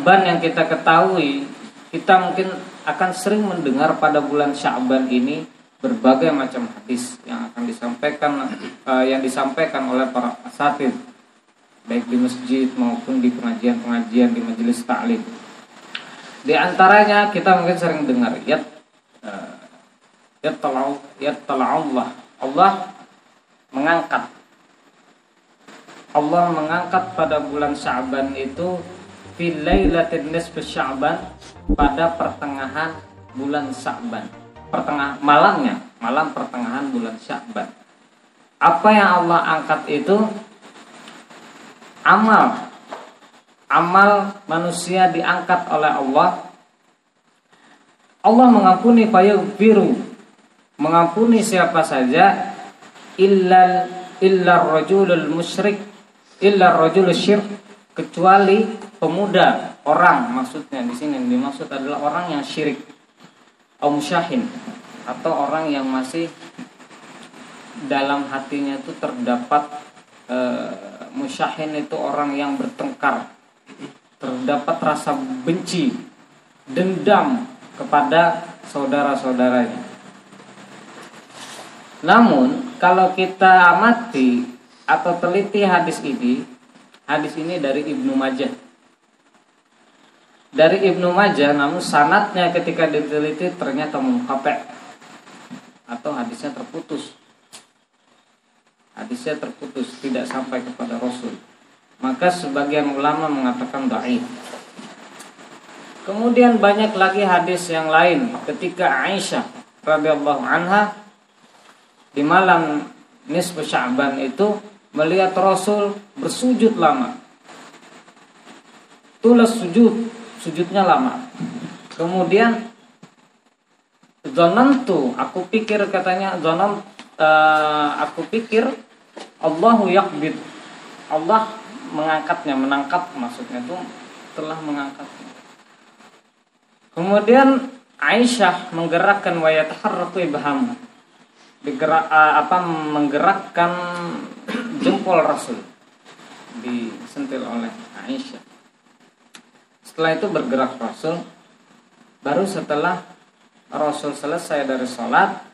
Sya'ban yang kita ketahui, kita mungkin akan sering mendengar pada bulan Sya'ban ini berbagai macam hadis yang akan disampaikan uh, yang disampaikan oleh para asatid baik di masjid maupun di pengajian-pengajian di majelis taklim. Di antaranya kita mungkin sering dengar ya ya Allah Allah mengangkat Allah mengangkat pada bulan Sya'ban itu fil nisfi Sya'ban pada pertengahan bulan Sya'ban pertengah malamnya, malam pertengahan bulan Syakban. Apa yang Allah angkat itu amal. Amal manusia diangkat oleh Allah. Allah mengampuni biru mengampuni siapa saja illal illa rajulul musyrik illa rajulul syirk kecuali pemuda orang maksudnya di sini dimaksud adalah orang yang syirik Om Syahin atau orang yang masih dalam hatinya itu terdapat e, musyahin itu orang yang bertengkar terdapat rasa benci dendam kepada saudara-saudaranya. Namun kalau kita amati atau teliti hadis ini hadis ini dari Ibnu Majah dari Ibnu Majah namun sanatnya ketika diteliti ternyata mengkapek atau hadisnya terputus. Hadisnya terputus tidak sampai kepada Rasul. Maka sebagian ulama mengatakan dhaif kemudian banyak lagi hadis yang lain. Ketika Aisyah radhiyallahu anha di malam nisfu Sya'ban itu melihat Rasul bersujud lama. Tulas sujud sujudnya lama. Kemudian zonan tuh, aku pikir katanya zonan uh, aku pikir Allahu yakbid. Allah mengangkatnya, menangkap maksudnya itu telah mengangkatnya. Kemudian Aisyah menggerakkan wayat harfu ibham. Digerak uh, apa menggerakkan jempol Rasul disentil oleh Aisyah. Setelah itu bergerak Rasul. Baru setelah Rasul selesai dari sholat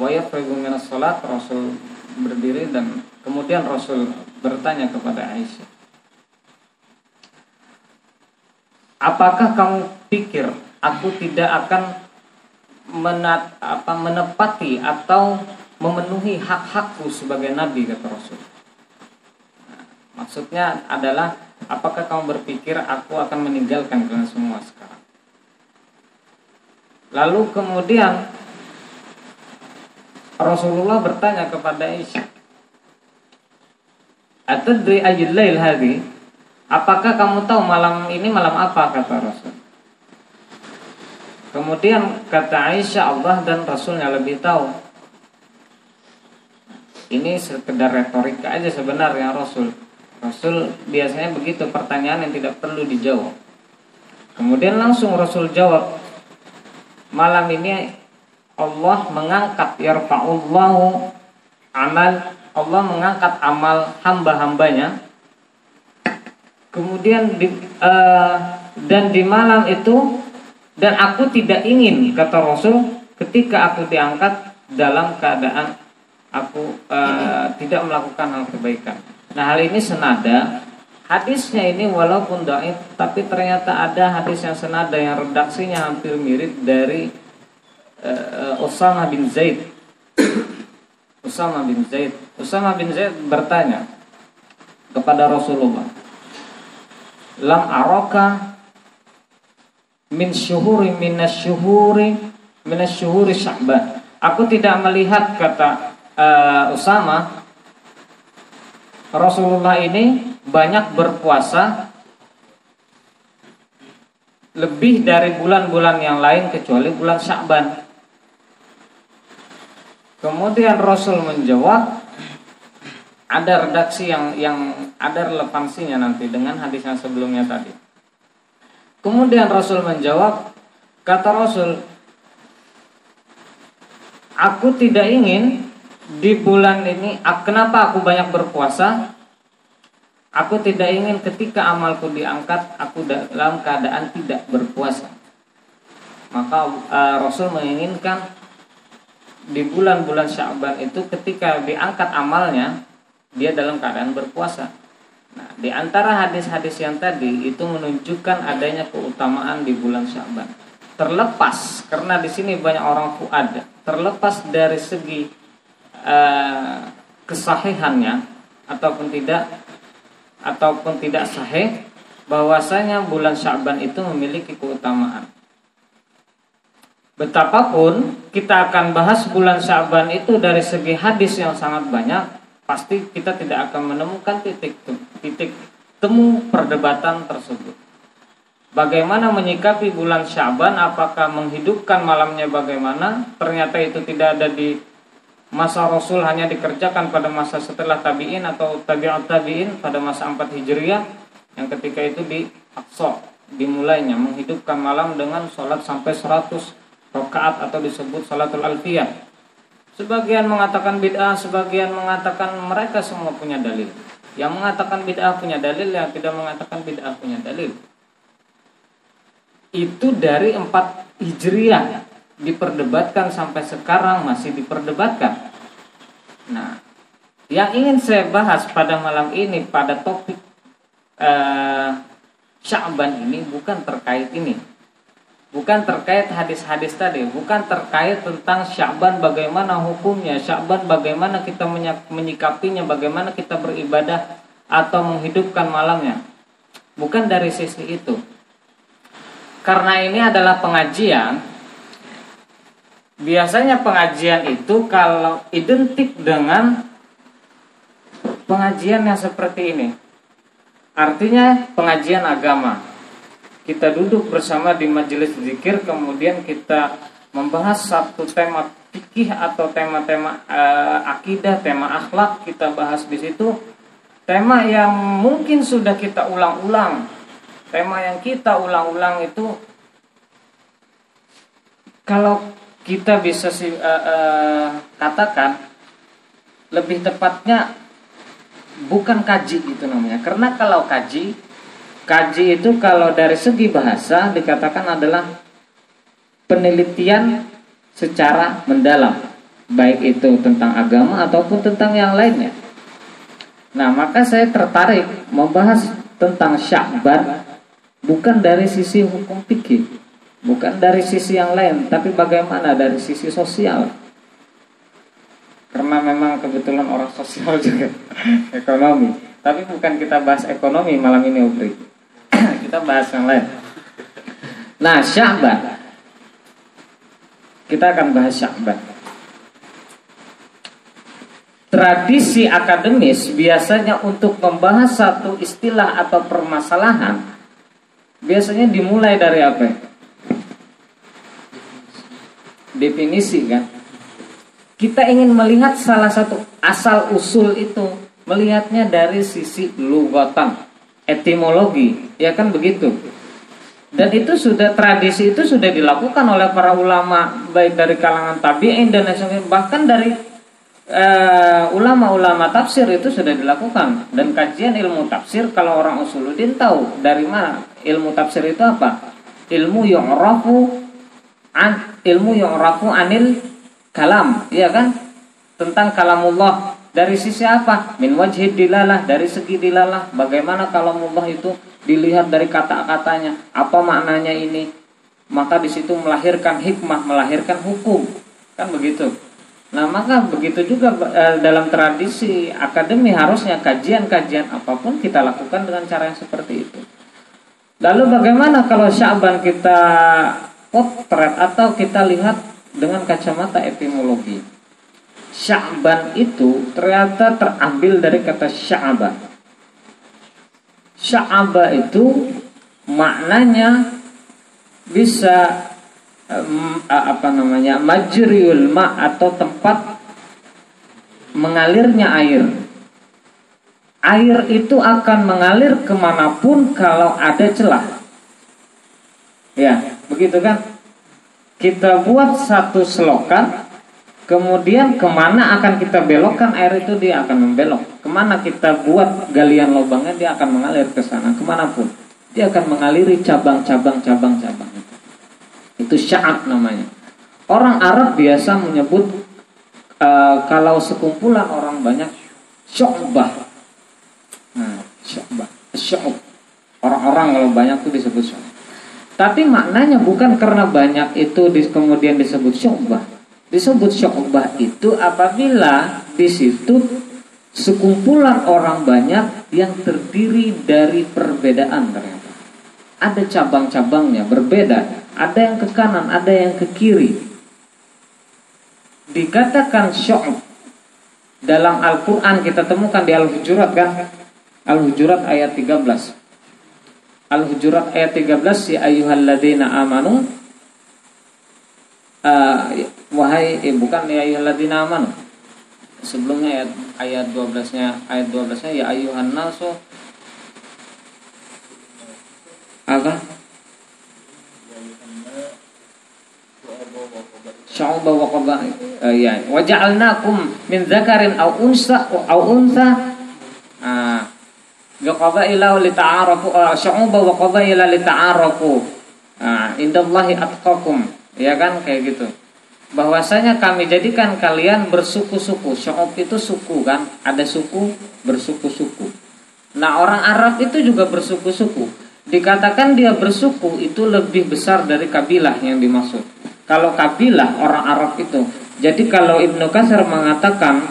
Wayaf minas sholat Rasul berdiri dan Kemudian Rasul bertanya kepada Aisyah Apakah kamu pikir Aku tidak akan menat, apa, menepati Atau memenuhi hak-hakku sebagai Nabi? kata Rasul. Nah, Maksudnya adalah Apakah kamu berpikir aku akan meninggalkan kalian semua sekarang? Lalu kemudian Rasulullah bertanya kepada Aisyah, "Atadri ayyul lail hadhi?" Apakah kamu tahu malam ini malam apa kata Rasul? Kemudian kata Aisyah Allah dan Rasulnya lebih tahu. Ini sekedar retorika aja sebenarnya Rasul. Rasul biasanya begitu pertanyaan yang tidak perlu dijawab. Kemudian langsung Rasul jawab, malam ini Allah mengangkat yarfa'ullahu amal Allah mengangkat amal hamba-hambanya. Kemudian di, uh, dan di malam itu dan aku tidak ingin kata Rasul ketika aku diangkat dalam keadaan aku uh, tidak melakukan hal kebaikan. Nah hal ini senada. Hadisnya ini walaupun daif Tapi ternyata ada hadis yang senada Yang redaksinya hampir mirip dari uh, Usama bin Zaid. Usama bin Zaid. Usama bin Zaid bertanya Kepada Rasulullah Lam aroka Min syuhuri minas syuhuri Minas syuhuri sya'ban? Aku tidak melihat kata uh, Usama Rasulullah ini banyak berpuasa lebih dari bulan-bulan yang lain kecuali bulan Sya'ban. Kemudian Rasul menjawab ada redaksi yang yang ada relevansinya nanti dengan hadis yang sebelumnya tadi. Kemudian Rasul menjawab, kata Rasul, aku tidak ingin di bulan ini kenapa aku banyak berpuasa Aku tidak ingin ketika amalku diangkat aku dalam keadaan tidak berpuasa. Maka uh, Rasul menginginkan di bulan-bulan Sya'ban itu ketika diangkat amalnya dia dalam keadaan berpuasa. Nah, di antara hadis-hadis yang tadi itu menunjukkan adanya keutamaan di bulan Sya'ban. Terlepas karena di sini banyak orang fuad, terlepas dari segi uh, kesahihannya ataupun tidak ataupun tidak sahih bahwasanya bulan Sya'ban itu memiliki keutamaan. Betapapun kita akan bahas bulan Sya'ban itu dari segi hadis yang sangat banyak, pasti kita tidak akan menemukan titik titik temu perdebatan tersebut. Bagaimana menyikapi bulan Sya'ban? Apakah menghidupkan malamnya bagaimana? Ternyata itu tidak ada di masa Rasul hanya dikerjakan pada masa setelah tabi'in atau tabi'at tabi'in pada masa 4 Hijriah yang ketika itu di Aqsa dimulainya menghidupkan malam dengan sholat sampai 100 rakaat atau disebut salatul alfiyah. Sebagian mengatakan bid'ah, sebagian mengatakan mereka semua punya dalil. Yang mengatakan bid'ah punya dalil, yang tidak mengatakan bid'ah punya dalil. Itu dari 4 Hijriah diperdebatkan sampai sekarang masih diperdebatkan. Nah, yang ingin saya bahas pada malam ini pada topik uh, Sya'ban ini bukan terkait ini. Bukan terkait hadis-hadis tadi, bukan terkait tentang Sya'ban bagaimana hukumnya, Sya'ban bagaimana kita menyikapinya, bagaimana kita beribadah atau menghidupkan malamnya. Bukan dari sisi itu. Karena ini adalah pengajian biasanya pengajian itu kalau identik dengan pengajian yang seperti ini. Artinya pengajian agama. Kita duduk bersama di majelis zikir kemudian kita membahas satu tema fikih atau tema-tema e, akidah, tema akhlak kita bahas di situ. Tema yang mungkin sudah kita ulang-ulang. Tema yang kita ulang-ulang itu kalau kita bisa uh, uh, katakan lebih tepatnya bukan kaji itu namanya. Karena kalau kaji, kaji itu kalau dari segi bahasa dikatakan adalah penelitian secara mendalam, baik itu tentang agama ataupun tentang yang lainnya. Nah, maka saya tertarik membahas tentang Syakban bukan dari sisi hukum fikih, Bukan dari sisi yang lain, tapi bagaimana dari sisi sosial. Karena memang kebetulan orang sosial juga, ekonomi. Tapi bukan kita bahas ekonomi malam ini, Ubri. kita bahas yang lain. Nah, Sya'ban. Kita akan bahas Sya'ban. Tradisi akademis biasanya untuk membahas satu istilah atau permasalahan biasanya dimulai dari apa? Definisi kan. Kita ingin melihat salah satu asal usul itu melihatnya dari sisi lugatan, etimologi, ya kan begitu. Dan itu sudah tradisi itu sudah dilakukan oleh para ulama baik dari kalangan tabi'in dan bahkan dari eh, ulama-ulama tafsir itu sudah dilakukan dan kajian ilmu tafsir kalau orang usuluddin tahu dari mana ilmu tafsir itu apa ilmu yang an ilmu yang rafu anil kalam, ya kan? Tentang kalamullah dari sisi apa? Min wajhid dilalah, dari segi dilalah. Bagaimana kalamullah itu dilihat dari kata-katanya, apa maknanya ini? Maka di situ melahirkan hikmah, melahirkan hukum. Kan begitu. Nah, maka begitu juga e, dalam tradisi akademi harusnya kajian-kajian apa pun kita lakukan dengan cara yang seperti itu. Lalu bagaimana kalau Syaban kita potret atau kita lihat dengan kacamata etimologi. Sya'ban itu ternyata terambil dari kata sya'aba. Sya'aba itu maknanya bisa apa namanya majriul ma atau tempat mengalirnya air. Air itu akan mengalir ke mana pun kalau ada celah. Ya, begitu kan? Kita buat satu selokan Kemudian ke mana akan kita belokkan air itu dia akan membelok. Ke mana kita buat galian lubangnya dia akan mengalir ke sana ke mana pun. Dia akan mengaliri cabang-cabang cabang-cabang itu. Syaat namanya. Orang Arab biasa menyebut uh, kalau sekumpulan orang banyak syu'bah. Nah, syu'bah, syu'b. Orang-orang kalau banyak itu disebut syu'bah. Tapi maknanya bukan karena banyak itu kemudian disebut syu'bah Disebut syu'bah itu apabila di situ sekumpulan orang banyak yang terdiri dari perbedaan ternyata. Ada cabang-cabangnya berbeda, ada yang ke kanan, ada yang ke kiri. Dikatakan syu'b dalam Al-Qur'an kita temukan di Al-Hujurat kan? Al-Hujurat ayat 13. Al-Hujurat ayat 13 ya ayyuhalladzina amanu. Uh, wahai eh, bukan ya ayyuhalladzina amanu. Sebelumnya ayat ayat 12-nya ayat 12-nya ya ayuhan nasu. Apa? Syu'ba wa qaba uh, ya. Waja'alnakum min dzakarin aw unsa aw unsa ah qabaila li ta'arafu syu'ba wa qabaila li ta'arafu ah indallahi atqakum. Ya kan? Kayak gitu. Bahwasanya kami jadikan kalian bersuku-suku. Syu'ub itu suku kan? Ada suku bersuku-suku. Nah orang Arab itu juga bersuku-suku. Dikatakan dia bersuku itu lebih besar dari kabilah yang dimaksud. Kalau kabilah orang Arab itu. Jadi kalau Ibnu Katsir mengatakan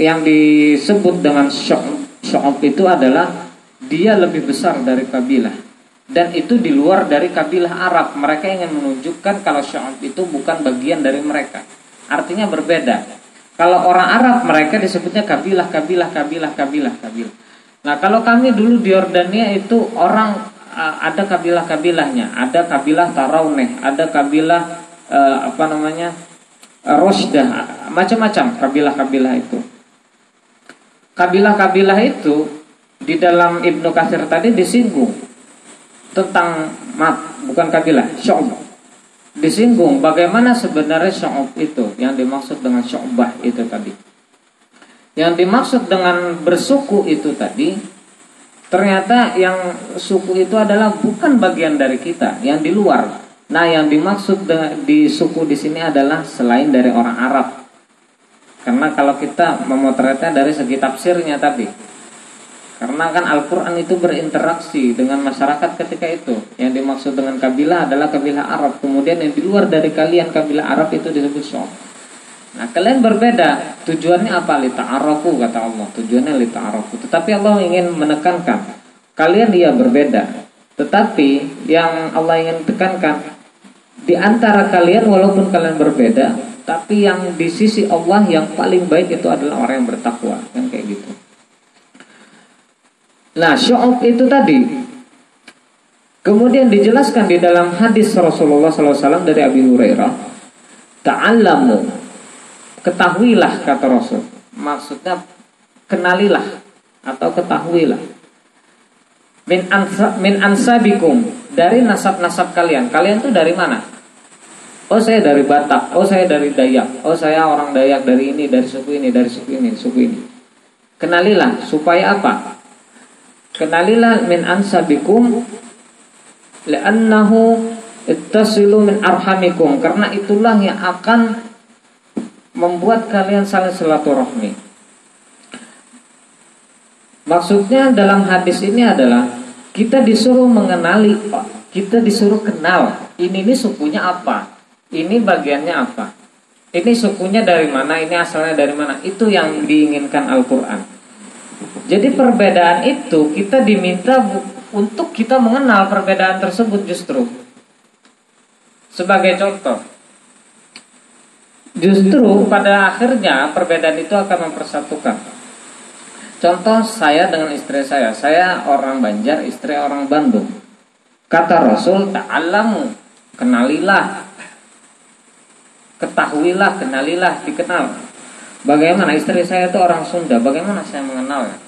yang disebut dengan syu'ub itu adalah dia lebih besar dari kabilah dan itu di luar dari kabilah Arab. Mereka ingin menunjukkan kalau Syu'ab itu bukan bagian dari mereka. Artinya berbeda. Kalau orang Arab mereka disebutnya kabilah, kabilah, kabilah, kabilah, kabilah. Nah kalau kami dulu di Yordania itu orang ada kabilah-kabilahnya, ada kabilah Tarauneh, ada kabilah eh, apa namanya Rosdah, macam-macam kabilah-kabilah itu. Kabilah-kabilah itu di dalam Ibnu Katsir tadi disinggung tentang mat bukan kabilah syu'bah disinggung bagaimana sebenarnya syu'ub itu yang dimaksud dengan syu'bah itu tadi. Yang dimaksud dengan bersuku itu tadi ternyata yang suku itu adalah bukan bagian dari kita yang di luar. Nah yang dimaksud di suku di sini adalah selain dari orang Arab. Karena kalau kita memotretnya dari segi tafsirnya tadi karena kan Al-Quran itu berinteraksi dengan masyarakat ketika itu. Yang dimaksud dengan kabilah adalah kabilah Arab. Kemudian yang di luar dari kalian kabilah Arab itu disebut Syom Nah kalian berbeda. Tujuannya apa? Lita'arafu kata Allah. Tujuannya lita'arafu. Tetapi Allah ingin menekankan Kalian dia berbeda. Tetapi yang Allah ingin tekankan Di antara kalian walaupun kalian berbeda Tapi yang di sisi Allah yang paling baik itu adalah orang yang bertakwa. Kan kayak gitu Nah, syu'ub itu tadi kemudian dijelaskan di dalam hadis Rasulullah SAW dari Abi Hurairah, ta'allamu, ketahuilah kata Rasul. Maksudnya kenalilah atau ketahuilah. Min ansa, min ansabikum dari nasab-nasab kalian. Kalian tuh dari mana? Oh saya dari Batak, oh saya dari Dayak, oh saya orang Dayak dari ini, dari suku ini, dari suku ini, suku ini. Kenalilah supaya apa? Kenalilah min ansabikum li'annahu ittasilu min arhamikum karena itulah yang akan membuat kalian saling silaturahmi. Maksudnya dalam hadis ini adalah kita disuruh mengenali, kita disuruh kenal. Ini ini sukunya apa? Ini bagiannya apa? Ini sukunya dari mana? Ini asalnya dari mana? Itu yang diinginkan Al-Qur'an. Jadi perbedaan itu kita diminta untuk kita mengenal perbedaan tersebut justru. Sebagai contoh, justru pada akhirnya perbedaan itu akan mempersatukan. Contoh saya dengan istri saya, saya orang Banjar, istri orang Bandung. Kata Rasul, ta'alamu, kenalilah, ketahuilah, kenalilah, dikenal. Bagaimana istri saya itu orang Sunda, bagaimana saya mengenalnya?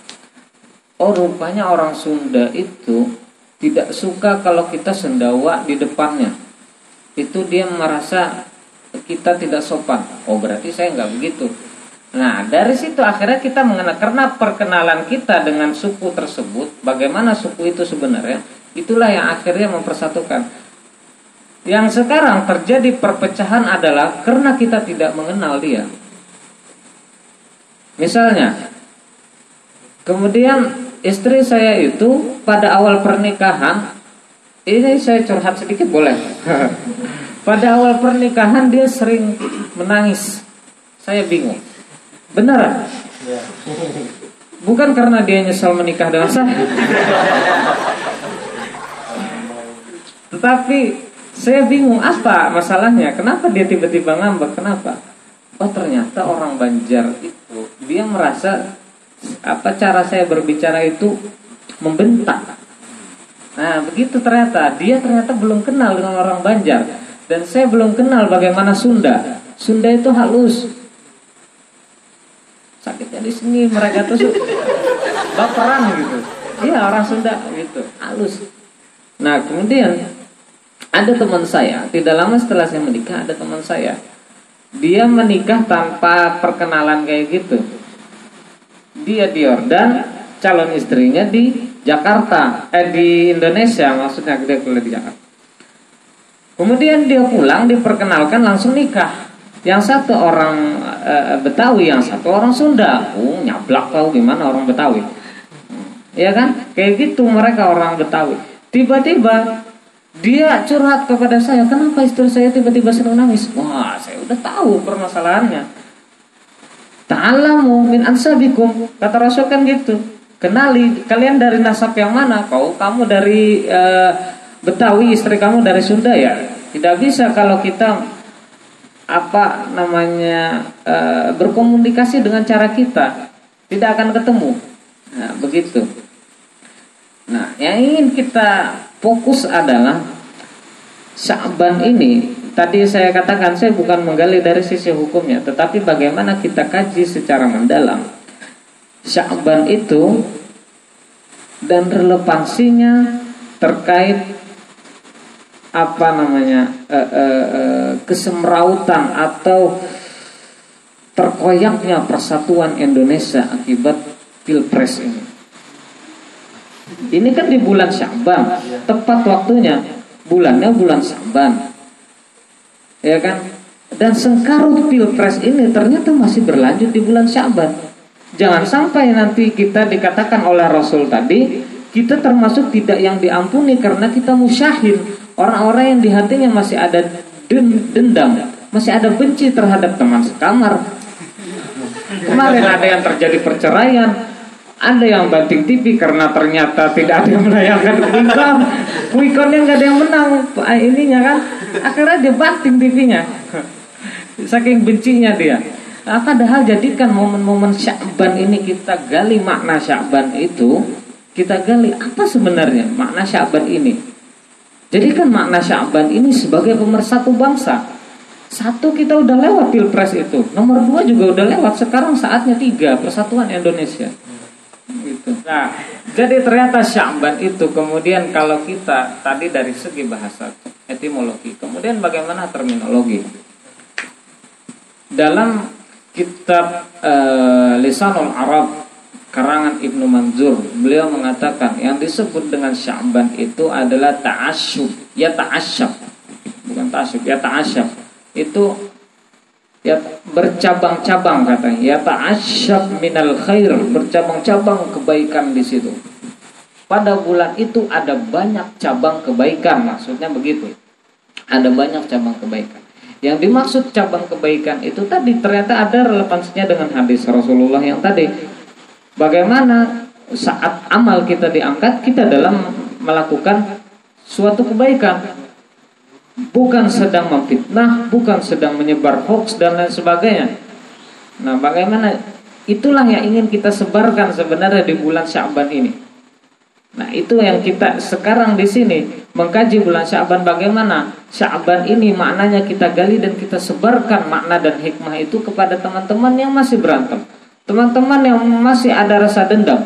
Oh rupanya orang Sunda itu tidak suka kalau kita sendawa di depannya. Itu dia merasa kita tidak sopan. Oh berarti saya nggak begitu. Nah dari situ akhirnya kita mengenal karena perkenalan kita dengan suku tersebut, bagaimana suku itu sebenarnya, itulah yang akhirnya mempersatukan. Yang sekarang terjadi perpecahan adalah karena kita tidak mengenal dia. Misalnya, kemudian istri saya itu pada awal pernikahan, ini saya curhat sedikit boleh. Pada awal pernikahan dia sering menangis. Saya bingung. Benar? Bukan karena dia nyesal menikah dengan saya. Tetapi saya bingung apa masalahnya? Kenapa dia tiba-tiba ngambek? Kenapa? Oh ternyata orang Banjar itu dia merasa apa cara saya berbicara itu membentak. Nah begitu ternyata dia ternyata belum kenal dengan orang Banjar. Dan saya belum kenal bagaimana Sunda. Sunda itu halus. Sakitnya di sini mereka tuh baperan gitu. Iya orang Sunda gitu, halus. Nah kemudian ada teman saya, tidak lama setelah saya menikah ada teman saya. Dia menikah tanpa perkenalan kayak gitu. Dia di Yordan, calon istrinya di Jakarta, eh di Indonesia maksudnya dia kuliah di Jakarta. Kemudian dia pulang diperkenalkan langsung nikah. Yang satu orang e, Betawi, yang satu orang Sunda. Oh, nyablak kau gimana orang Betawi? Ya kan? Kayak gitu mereka orang Betawi. Tiba-tiba dia curhat kepada saya, kenapa istri saya tiba-tiba senang nangis? Wah, saya udah tahu permasalahannya. Ta'alamu min ansabikum. Kata Rasul kan gitu. Kenali kalian dari nasab yang mana? Kau kamu dari uh, Betawi istri kamu dari Sunda ya tidak bisa kalau kita apa namanya e, berkomunikasi dengan cara kita tidak akan ketemu nah, begitu nah yang ingin kita fokus adalah Syaban ini tadi saya katakan saya bukan menggali dari sisi hukumnya tetapi bagaimana kita kaji secara mendalam Syaban itu dan relevansinya terkait apa namanya e, e, e, kesemrautan atau terkoyaknya persatuan Indonesia akibat pilpres ini. Ini kan di bulan Syaban, tepat waktunya. Bulannya bulan Syaban. Ya kan? Dan sengkarut pilpres ini ternyata masih berlanjut di bulan Syaban. Jangan sampai nanti kita dikatakan oleh Rasul tadi, kita termasuk tidak yang diampuni karena kita musyahid Orang-orang yang di hatinya masih ada dendam, masih ada benci terhadap teman sekamar. Kemarin ada yang terjadi perceraian, ada yang banting TV karena ternyata tidak ada yang menayangkan quickcon. Quickconnya nggak ada yang menang, ininya kan. Akhirnya dia banting TV-nya. Saking bencinya dia. Nah, padahal jadikan momen-momen Syakban ini kita gali makna Syakban itu, kita gali apa sebenarnya makna Syakban ini. Jadi kan makna Syaban ini sebagai pemersatu bangsa. Satu kita udah lewat pilpres itu. Nomor dua juga udah lewat. Sekarang saatnya tiga persatuan Indonesia. Nah, jadi ternyata Syaban itu kemudian kalau kita tadi dari segi bahasa etimologi, kemudian bagaimana terminologi. Dalam kitab uh, Lisanul Arab karangan Ibnu Manzur beliau mengatakan yang disebut dengan Sya'ban itu adalah ta'asyub ya ta'asyab bukan ta'asyub ya ta'asyab itu ya bercabang-cabang katanya. Ya ta'asyab minal khair. Bercabang-cabang kebaikan di situ. Pada bulan itu ada banyak cabang kebaikan maksudnya begitu. Ada banyak cabang kebaikan. Yang dimaksud cabang kebaikan itu tadi ternyata ada relevansinya dengan hadis Rasulullah yang tadi. Bagaimana saat amal kita diangkat kita dalam melakukan suatu kebaikan bukan sedang memfitnah, bukan sedang menyebar hoax dan lain sebagainya. Nah, bagaimana itulah yang ingin kita sebarkan sebenarnya di bulan Syaban ini. Nah, itu yang kita sekarang di sini mengkaji bulan Syaban bagaimana Syaban ini maknanya kita gali dan kita sebarkan makna dan hikmah itu kepada teman-teman yang masih berantem. Teman-teman yang masih ada rasa dendam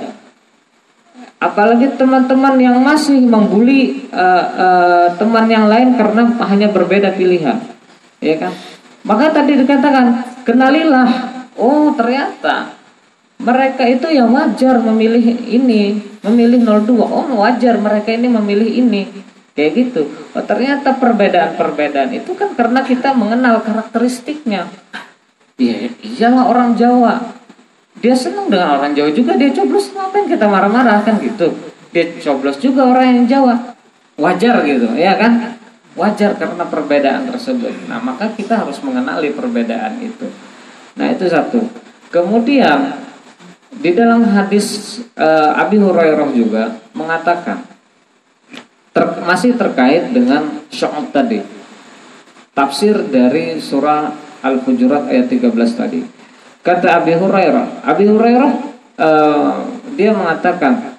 Apalagi teman-teman yang masih membuli uh, uh, teman yang lain karena hanya berbeda pilihan, ya kan? Maka tadi dikatakan, kenalilah. Oh, ternyata mereka itu yang wajar memilih ini, memilih 02. Oh, wajar mereka ini memilih ini. Kayak gitu. Oh, ternyata perbedaan-perbedaan itu kan karena kita mengenal karakteristiknya. Iya, iyalah orang Jawa. Dia senang dengan orang Jawa juga, dia coblos ngapain kita marah-marah kan gitu. Dia coblos juga orang yang Jawa. Wajar gitu, ya kan? Wajar karena perbedaan tersebut. Nah, maka kita harus mengenali perbedaan itu. Nah, itu satu. Kemudian di dalam hadis uh, Abi Hurairah juga mengatakan ter, masih terkait dengan syok tadi. Tafsir dari surah Al-Hujurat ayat 13 tadi. Kata Abi Hurairah, Abi Hurairah uh, dia mengatakan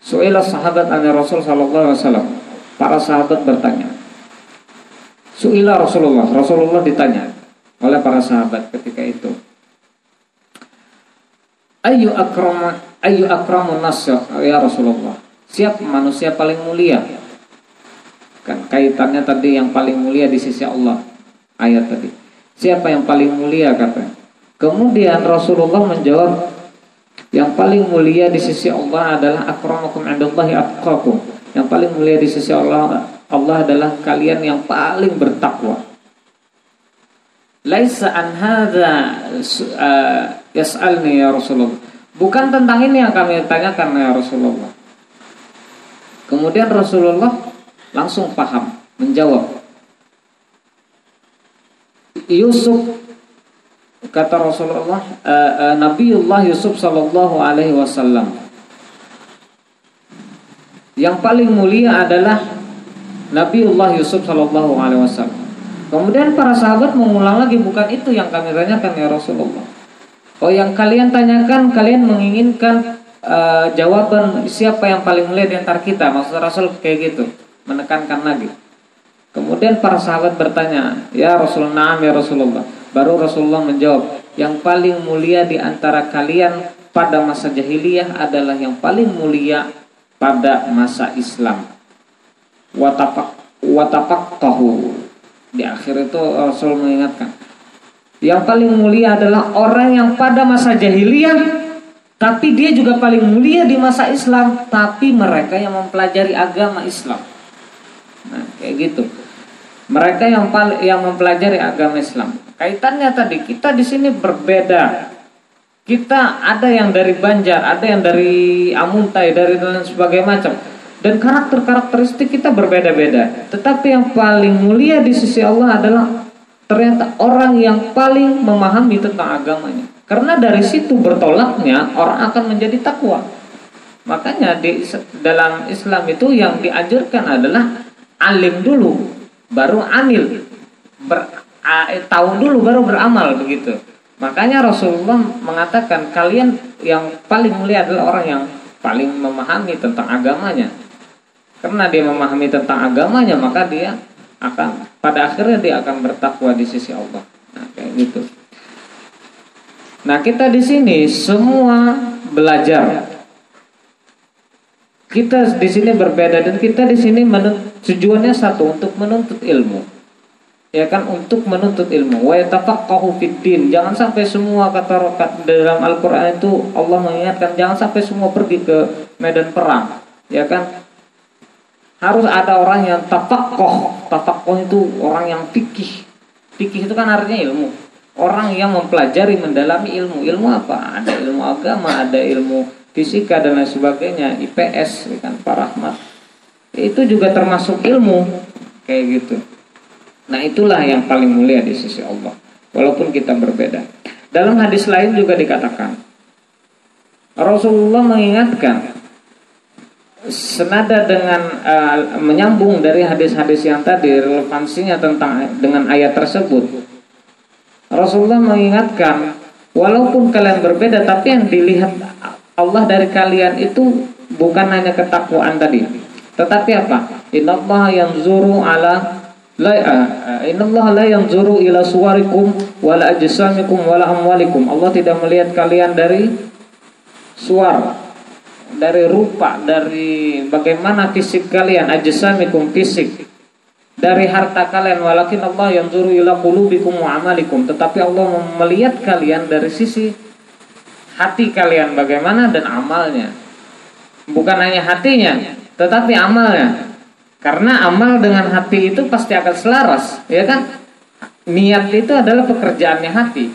Su'ilah sahabat an Rasul sallallahu alaihi wasallam. Para sahabat bertanya. Su'ilah Rasulullah, Rasulullah ditanya oleh para sahabat ketika itu ayu akram ayu akramun nas ya Rasulullah? Siapa manusia paling mulia? Kan kaitannya tadi yang paling mulia di sisi Allah ayat tadi. Siapa yang paling mulia? kata kemudian Rasulullah menjawab yang paling mulia di sisi Allah adalah akramakum indallahi atqakum yang paling mulia di sisi Allah Allah adalah kalian yang paling bertakwa Laisa an hadza uh, yas'alni ya Rasulullah. Bukan tentang ini yang kami tanyakan ya Rasulullah. Kemudian Rasulullah langsung paham, menjawab. Yusuf kata Rasulullah uh, uh, Nabiullah Yusuf sallallahu alaihi wasallam. Yang paling mulia adalah Nabiullah Yusuf sallallahu alaihi wasallam. Kemudian para sahabat mengulang lagi bukan itu yang kami tanyakan ya Rasulullah. Oh yang kalian tanyakan kalian menginginkan uh, jawaban siapa yang paling mulia di antara kita. Maksud Rasul kayak gitu, menekankan lagi. Kemudian para sahabat bertanya, "Ya Rasulullah, ya Rasulullah." Baru Rasulullah menjawab, "Yang paling mulia di antara kalian pada masa jahiliyah adalah yang paling mulia pada masa Islam." Watapak watapak tahu di akhir itu Rasul mengingatkan Yang paling mulia adalah orang yang pada masa jahiliyah Tapi dia juga paling mulia di masa Islam Tapi mereka yang mempelajari agama Islam Nah kayak gitu Mereka yang yang mempelajari agama Islam Kaitannya tadi kita di sini berbeda kita ada yang dari Banjar, ada yang dari Amuntai, dari dan sebagainya macam dan karakter-karakteristik kita berbeda-beda. Tetapi yang paling mulia di sisi Allah adalah ternyata orang yang paling memahami tentang agamanya. Karena dari situ bertolaknya orang akan menjadi takwa. Makanya di dalam Islam itu yang dianjurkan adalah alim dulu, baru anil. Ber, tahu dulu baru beramal begitu. Makanya Rasulullah mengatakan kalian yang paling mulia adalah orang yang paling memahami tentang agamanya karena dia memahami tentang agamanya maka dia akan pada akhirnya dia akan bertakwa di sisi Allah. Nah, kayak gitu. Nah, kita di sini semua belajar. Kita di sini berbeda dan kita di sini tujuannya satu untuk menuntut ilmu. Ya kan untuk menuntut ilmu. Wa yatafaqahu fiddin. Jangan sampai semua kata dalam Al-Qur'an itu Allah mengingatkan jangan sampai semua pergi ke medan perang. Ya kan? harus ada orang yang tafakoh tafakoh itu orang yang fikih fikih itu kan artinya ilmu orang yang mempelajari mendalami ilmu ilmu apa ada ilmu agama ada ilmu fisika dan lain sebagainya IPS ya kan Pak Rahmat. Itu juga termasuk ilmu kayak gitu. Nah itulah yang paling mulia di sisi Allah walaupun kita berbeda. Dalam hadis lain juga dikatakan Rasulullah mengingatkan senada dengan uh, menyambung dari hadis-hadis yang tadi relevansinya tentang dengan ayat tersebut. Rasulullah mengingatkan walaupun kalian berbeda tapi yang dilihat Allah dari kalian itu bukan hanya ketakwaan tadi. Tetapi apa? Innallaha yanzuru ala la uh, innallaha la yanzuru ila suwarikum wala ajsamikum wala amwalikum. Allah tidak melihat kalian dari suara dari rupa, dari bagaimana fisik kalian, ajsamikum fisik dari harta kalian. Walakin Allah yang zuru ila qulubikum wa amalikum. Tetapi Allah melihat kalian dari sisi hati kalian bagaimana dan amalnya. Bukan hanya hatinya tetapi amalnya. Karena amal dengan hati itu pasti akan selaras ya kan? Niat itu adalah pekerjaannya hati.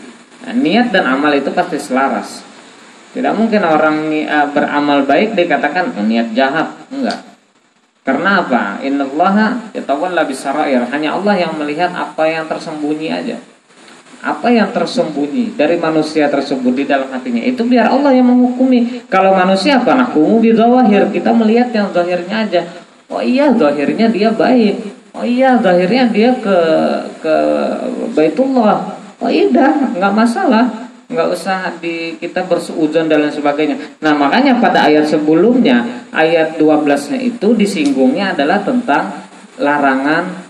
Nah, niat dan amal itu pasti selaras. Tidak mungkin orang uh, beramal baik dikatakan oh, niat jahat. Enggak. Karena apa? Innallaha yatawalla bisarair hanya Allah yang melihat apa yang tersembunyi aja apa yang tersembunyi dari manusia tersebut di dalam hatinya? Itu biar Allah yang menghukumi. Kalau manusia apa nakumu di zawahir kita melihat yang zahirnya aja. Oh iya zahirnya dia baik. Oh iya zahirnya dia ke ke Baitullah. Oh iya nggak masalah. Nggak usah di kita bersuudzon dan lain sebagainya. Nah makanya pada ayat sebelumnya ayat 12-nya itu disinggungnya adalah tentang larangan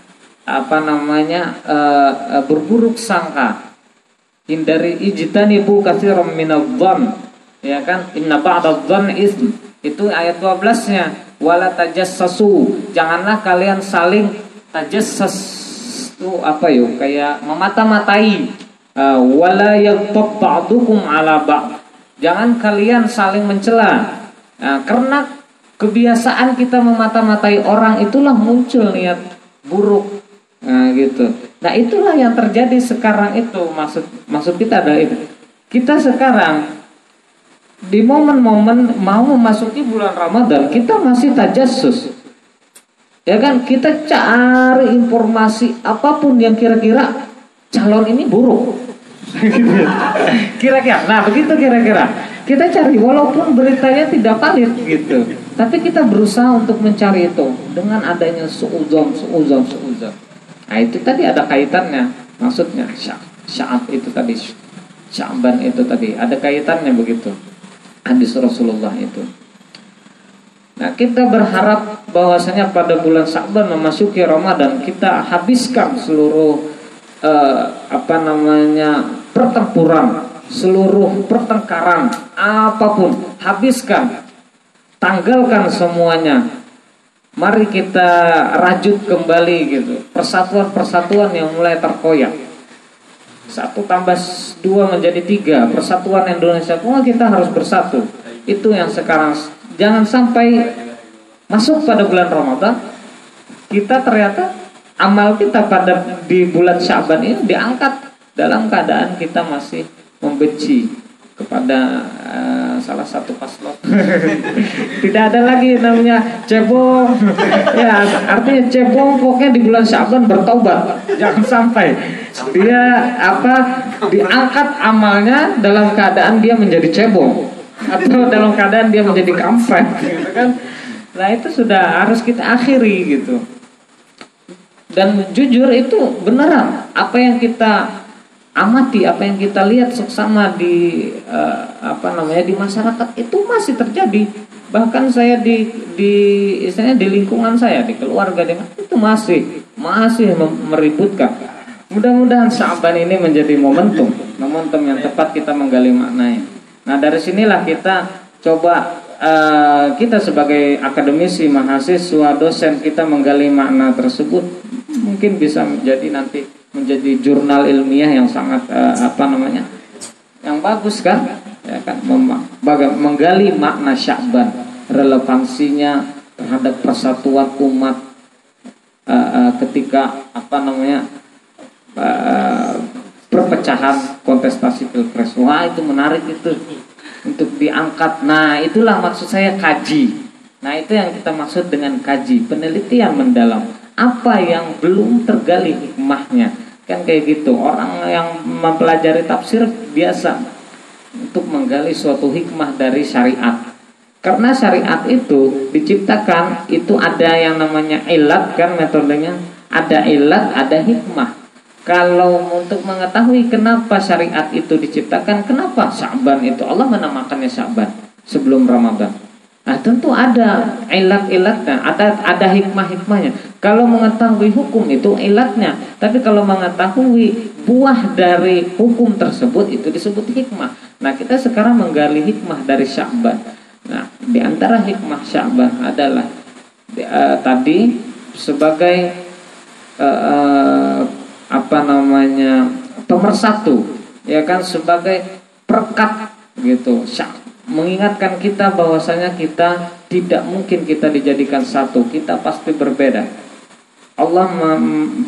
apa namanya e, berburuk sangka. Hindari ijtanibu katsiran minadh-dhann ya kan? Inna ba'dadh-dhann ism. Itu ayat 12-nya wala tajassasu. Janganlah kalian saling tajassas itu apa yuk kayak memata-matai. Uh, wala yaghtab ba'dukum ala ba'd. Jangan kalian saling mencela. Nah, karena kebiasaan kita memata-matai orang itulah muncul niat buruk nah gitu. Nah itulah yang terjadi sekarang itu. Maksud maksud kita adalah itu. Kita sekarang di momen-momen mau memasuki bulan Ramadan kita masih tajassus. Ya kan? Kita cari informasi apa pun yang kira-kira calon ini buruk. Kira-kira. Nah begitu kira-kira. Kita cari walaupun beritanya tidak valid gitu. Tapi kita berusaha untuk mencari itu dengan adanya suuzon suuzon suuzon nah itu tadi ada kaitannya maksudnya syaab itu tadi syaban itu tadi ada kaitannya begitu hadis Rasulullah itu. Nah, kita berharap bahwasanya pada bulan Sa'ban memasuki Ramadan kita habiskan seluruh uh, apa namanya pertempuran, seluruh pertengkaran apa pun, habiskan, tanggalkan semuanya. Mari kita rajut kembali gitu, persatuan-persatuan yang mulai terkoyak. Satu tambah dua menjadi tiga. Persatuan Indonesia semua kita harus bersatu. Itu yang sekarang. Jangan sampai masuk pada bulan Ramadan kita ternyata amal kita pada di bulan Syaban ini diangkat dalam keadaan kita masih membenci kepada uh, salah satu paslon. Tidak ada lagi namanya cebong. ya, artinya cebong pokoknya di bulan Syaban bertobat. Jangan sampai dia apa diangkat amalnya dalam keadaan dia menjadi cebong atau dalam keadaan dia menjadi kampret gitu kan. Nah, itu sudah harus kita akhiri gitu. Dan jujur itu beneran apa yang kita amati apa yang kita lihat seksama di uh, apa namanya di masyarakat itu masih terjadi. Bahkan saya di di istilahnya di lingkungan saya di keluarga dengan itu masih masih meributkan. Mudah-mudahan Syaban ini menjadi momentum momentum yang tepat kita menggali maknanya nah dari sinilah kita coba uh, kita sebagai akademisi mahasiswa dosen kita menggali makna tersebut mungkin bisa menjadi nanti menjadi jurnal ilmiah yang sangat uh, apa namanya yang bagus kan? Ya kan? Menggali makna Sya'ban relevansinya terhadap persatuan umat uh, uh, ketika apa namanya uh, perpecahan kontestasi pilpres. Wah itu menarik itu untuk diangkat nah itulah maksud saya kaji nah itu yang kita maksud dengan kaji penelitian mendalam apa yang belum tergali hikmahnya Kan kayak gitu. Orang yang mempelajari tafsir biasa untuk menggali suatu hikmah dari syariat. Karena syariat itu diciptakan itu ada yang namanya ilat kan metodenya. Ada ilat, ada hikmah. Kalau untuk mengetahui kenapa syariat itu diciptakan, kenapa Syaban itu Allah menamakannya Syaban sebelum Ramadan. Nah tentu ada ilat-ilatnya, ada ada hikmah-hikmahnya. Kalau mengetahui hukum itu ilatnya, tapi kalau mengetahui buah dari hukum tersebut itu disebut hikmah. Nah kita sekarang menggali hikmah dari Sya'ban. Nah di antara hikmah Sya'ban adalah uh, tadi sebagai uh, apa namanya pemersatu ya kan sebagai perkat gitu. Mengingatkan kita bahwasanya kita tidak mungkin kita dijadikan satu kita pasti berbeda. Allah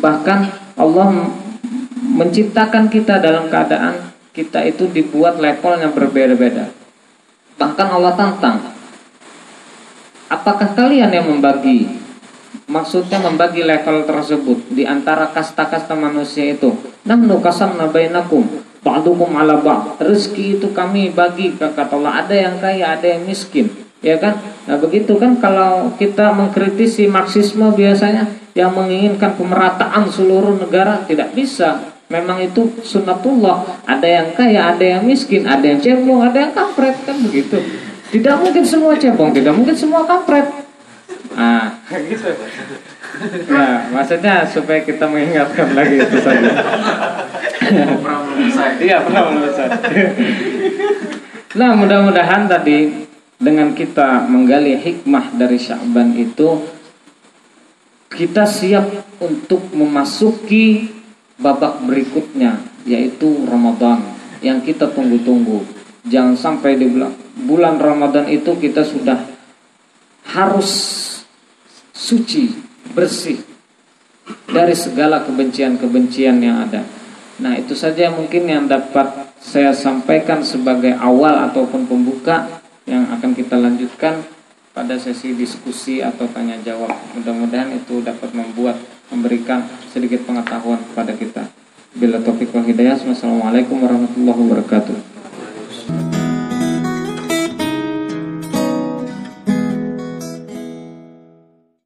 bahkan Allah menciptakan kita dalam keadaan kita itu dibuat level yang berbeda-beda. Bahkan Allah tantang apakah kalian yang membagi maksudnya membagi level tersebut di antara kasta-kasta manusia itu. Nahnu qasamna bainakum ba'dukum ala ba'd. Rezeki itu kami bagi kata Allah. Ada yang kaya ada yang miskin. Ya kan? Nah begitu kan kalau kita mengkritisi marxisme biasanya yang menginginkan pemerataan seluruh negara tidak bisa. Memang itu sunnatullah. Ada yang kaya ada yang miskin ada yang cebong ada yang kampret kan begitu. Tidak mungkin semua cebong tidak mungkin semua kampret Ah, gitu. Nah, maksudnya supaya kita mengingatkan lagi itu saja. Iya, pernah belum Nah, mudah-mudahan tadi dengan kita menggali hikmah dari Sya'ban itu kita siap untuk memasuki babak berikutnya yaitu Ramadan yang kita tunggu-tunggu. Jangan sampai di bulan, bulan Ramadan itu kita sudah harus suci, bersih dari segala kebencian-kebencian yang ada. Nah, itu saja mungkin yang dapat saya sampaikan sebagai awal ataupun pembuka yang akan kita lanjutkan pada sesi diskusi atau tanya jawab. Mudah-mudahan itu dapat membuat memberikan sedikit pengetahuan kepada kita. Bila topik wal hidayah. Wassalamualaikum warahmatullahi wabarakatuh.